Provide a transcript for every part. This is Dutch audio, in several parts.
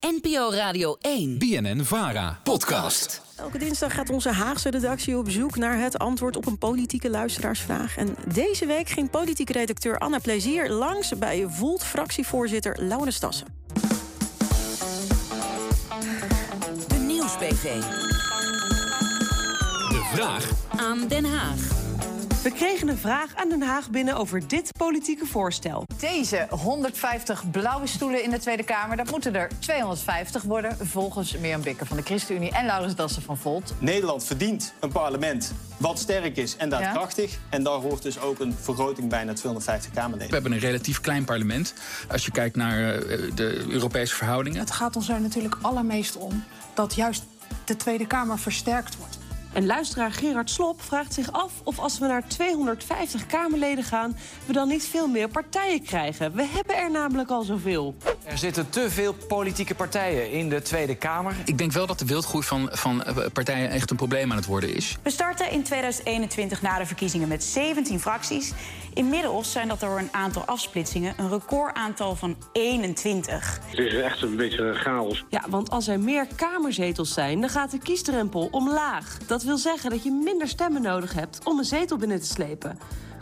NPO Radio 1. BNN Vara. Podcast. Elke dinsdag gaat onze Haagse redactie op zoek naar het antwoord op een politieke luisteraarsvraag. En deze week ging politieke redacteur Anna Plezier langs bij Volt-fractievoorzitter Laurens Tassen. De Nieuwsbv. De vraag Aan Den Haag. We kregen een vraag aan Den Haag binnen over dit politieke voorstel. Deze 150 blauwe stoelen in de Tweede Kamer, dat moeten er 250 worden. Volgens Mirjam Bikker van de ChristenUnie en Laurens Dassen van Volt. Nederland verdient een parlement wat sterk is en daadkrachtig. En daar hoort dus ook een vergroting bij naar 250 We Kamerleden. hebben een relatief klein parlement. Als je kijkt naar eh, de Europese verhoudingen. Het gaat ons er natuurlijk allermeest om dat juist de Tweede Kamer versterkt wordt. En luisteraar Gerard Slop vraagt zich af of als we naar 250 Kamerleden gaan... we dan niet veel meer partijen krijgen. We hebben er namelijk al zoveel. Er zitten te veel politieke partijen in de Tweede Kamer. Ik denk wel dat de wildgroei van, van eh, partijen echt een probleem aan het worden is. We starten in 2021 na de verkiezingen met 17 fracties. Inmiddels zijn dat door een aantal afsplitsingen een recordaantal van 21. Het is echt een beetje een chaos. Ja, want als er meer kamerzetels zijn, dan gaat de kiesdrempel omlaag. Dat wil zeggen dat je minder stemmen nodig hebt om een zetel binnen te slepen.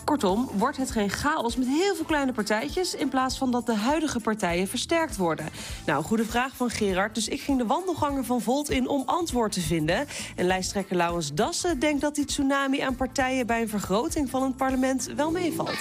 Kortom, wordt het geen chaos met heel veel kleine partijtjes... in plaats van dat de huidige partijen versterkt worden? Nou, goede vraag van Gerard. Dus ik ging de wandelganger van Volt in om antwoord te vinden. En lijsttrekker Laurens Dassen denkt dat die tsunami aan partijen... bij een vergroting van het parlement wel meevalt.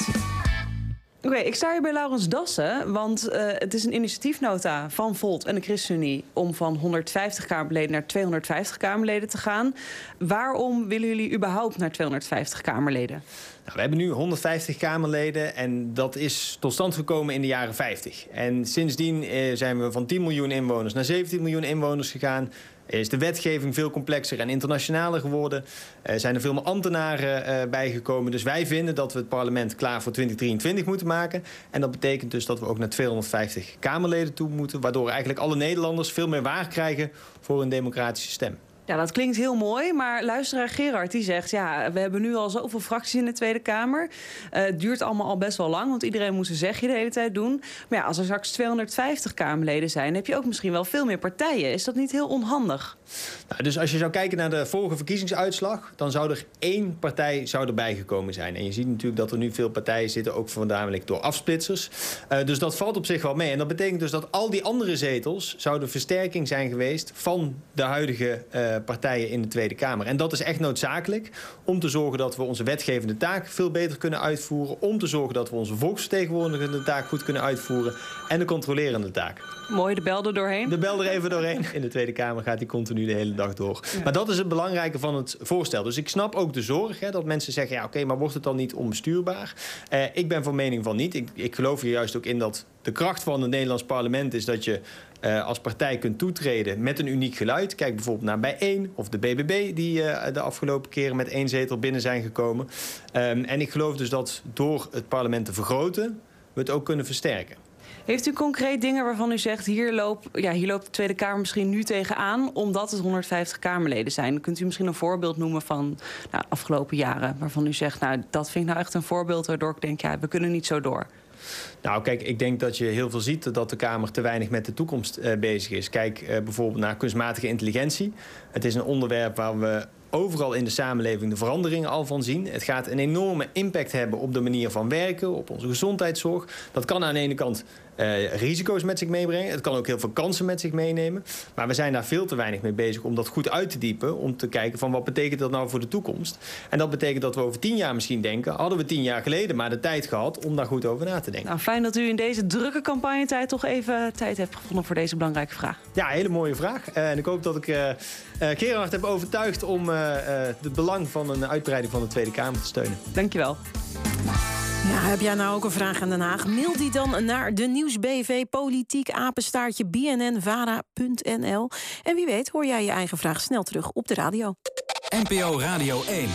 Oké, ik sta hier bij Laurens Dassen, want eh, het is een initiatiefnota van Volt en de ChristenUnie om van 150 Kamerleden naar 250 Kamerleden te gaan. Waarom willen jullie überhaupt naar 250 Kamerleden? Nou, we hebben nu 150 Kamerleden en dat is tot stand gekomen in de jaren 50. En sindsdien eh, zijn we van 10 miljoen inwoners naar 17 miljoen inwoners gegaan. Is de wetgeving veel complexer en internationaler geworden? Er zijn er veel meer ambtenaren eh, bijgekomen. Dus wij vinden dat we het parlement klaar voor 2023 moeten maken. En dat betekent dus dat we ook naar 250 Kamerleden toe moeten. Waardoor eigenlijk alle Nederlanders veel meer waar krijgen voor hun democratische stem. Ja, dat klinkt heel mooi, maar luisteraar Gerard die zegt... ja, we hebben nu al zoveel fracties in de Tweede Kamer. Eh, het duurt allemaal al best wel lang, want iedereen moet zijn zegje de hele tijd doen. Maar ja, als er straks 250 Kamerleden zijn... heb je ook misschien wel veel meer partijen. Is dat niet heel onhandig? Nou, dus als je zou kijken naar de vorige verkiezingsuitslag... dan zou er één partij zou erbij gekomen zijn. En je ziet natuurlijk dat er nu veel partijen zitten... ook voornamelijk door afsplitsers. Uh, dus dat valt op zich wel mee. En dat betekent dus dat al die andere zetels... zouden versterking zijn geweest van de huidige... Uh, partijen in de Tweede Kamer. En dat is echt noodzakelijk om te zorgen dat we onze wetgevende taak veel beter kunnen uitvoeren. Om te zorgen dat we onze volksvertegenwoordigende taak goed kunnen uitvoeren. En de controlerende taak. Mooi, de bel er doorheen. De bel er even doorheen. In de Tweede Kamer gaat die continu de hele dag door. Ja. Maar dat is het belangrijke van het voorstel. Dus ik snap ook de zorg hè, dat mensen zeggen... ja, oké, okay, maar wordt het dan niet onbestuurbaar? Uh, ik ben van mening van niet. Ik, ik geloof hier juist ook in dat de kracht van het Nederlands parlement is dat je uh, als partij kunt toetreden met een uniek geluid. Kijk bijvoorbeeld naar Bijeen of de BBB die uh, de afgelopen keren met één zetel binnen zijn gekomen. Um, en ik geloof dus dat door het parlement te vergroten we het ook kunnen versterken. Heeft u concreet dingen waarvan u zegt... Hier, loop, ja, hier loopt de Tweede Kamer misschien nu tegenaan... omdat het 150 Kamerleden zijn? Kunt u misschien een voorbeeld noemen van nou, afgelopen jaren... waarvan u zegt, nou, dat vind ik nou echt een voorbeeld... waardoor ik denk, ja, we kunnen niet zo door? Nou, kijk, ik denk dat je heel veel ziet dat de Kamer te weinig met de toekomst uh, bezig is. Kijk uh, bijvoorbeeld naar kunstmatige intelligentie. Het is een onderwerp waar we overal in de samenleving de veranderingen al van zien. Het gaat een enorme impact hebben op de manier van werken, op onze gezondheidszorg. Dat kan aan de ene kant uh, risico's met zich meebrengen. Het kan ook heel veel kansen met zich meenemen. Maar we zijn daar veel te weinig mee bezig om dat goed uit te diepen. Om te kijken van wat betekent dat nou voor de toekomst. En dat betekent dat we over tien jaar misschien denken... hadden we tien jaar geleden maar de tijd gehad om daar goed over na te denken. Nou, fijn dat u in deze drukke campagnetijd toch even tijd hebt gevonden voor deze belangrijke vraag. Ja, hele mooie vraag. Uh, en ik hoop dat ik uh, Gerard heb overtuigd om het belang van een uitbreiding van de Tweede Kamer te steunen. Dankjewel. Ja, heb jij nou ook een vraag aan Den Haag? Mail die dan naar de Nieuwsbv Politiek Apenstaartje bnnvara.nl. En wie weet hoor jij je eigen vraag snel terug op de radio. NPO Radio 1.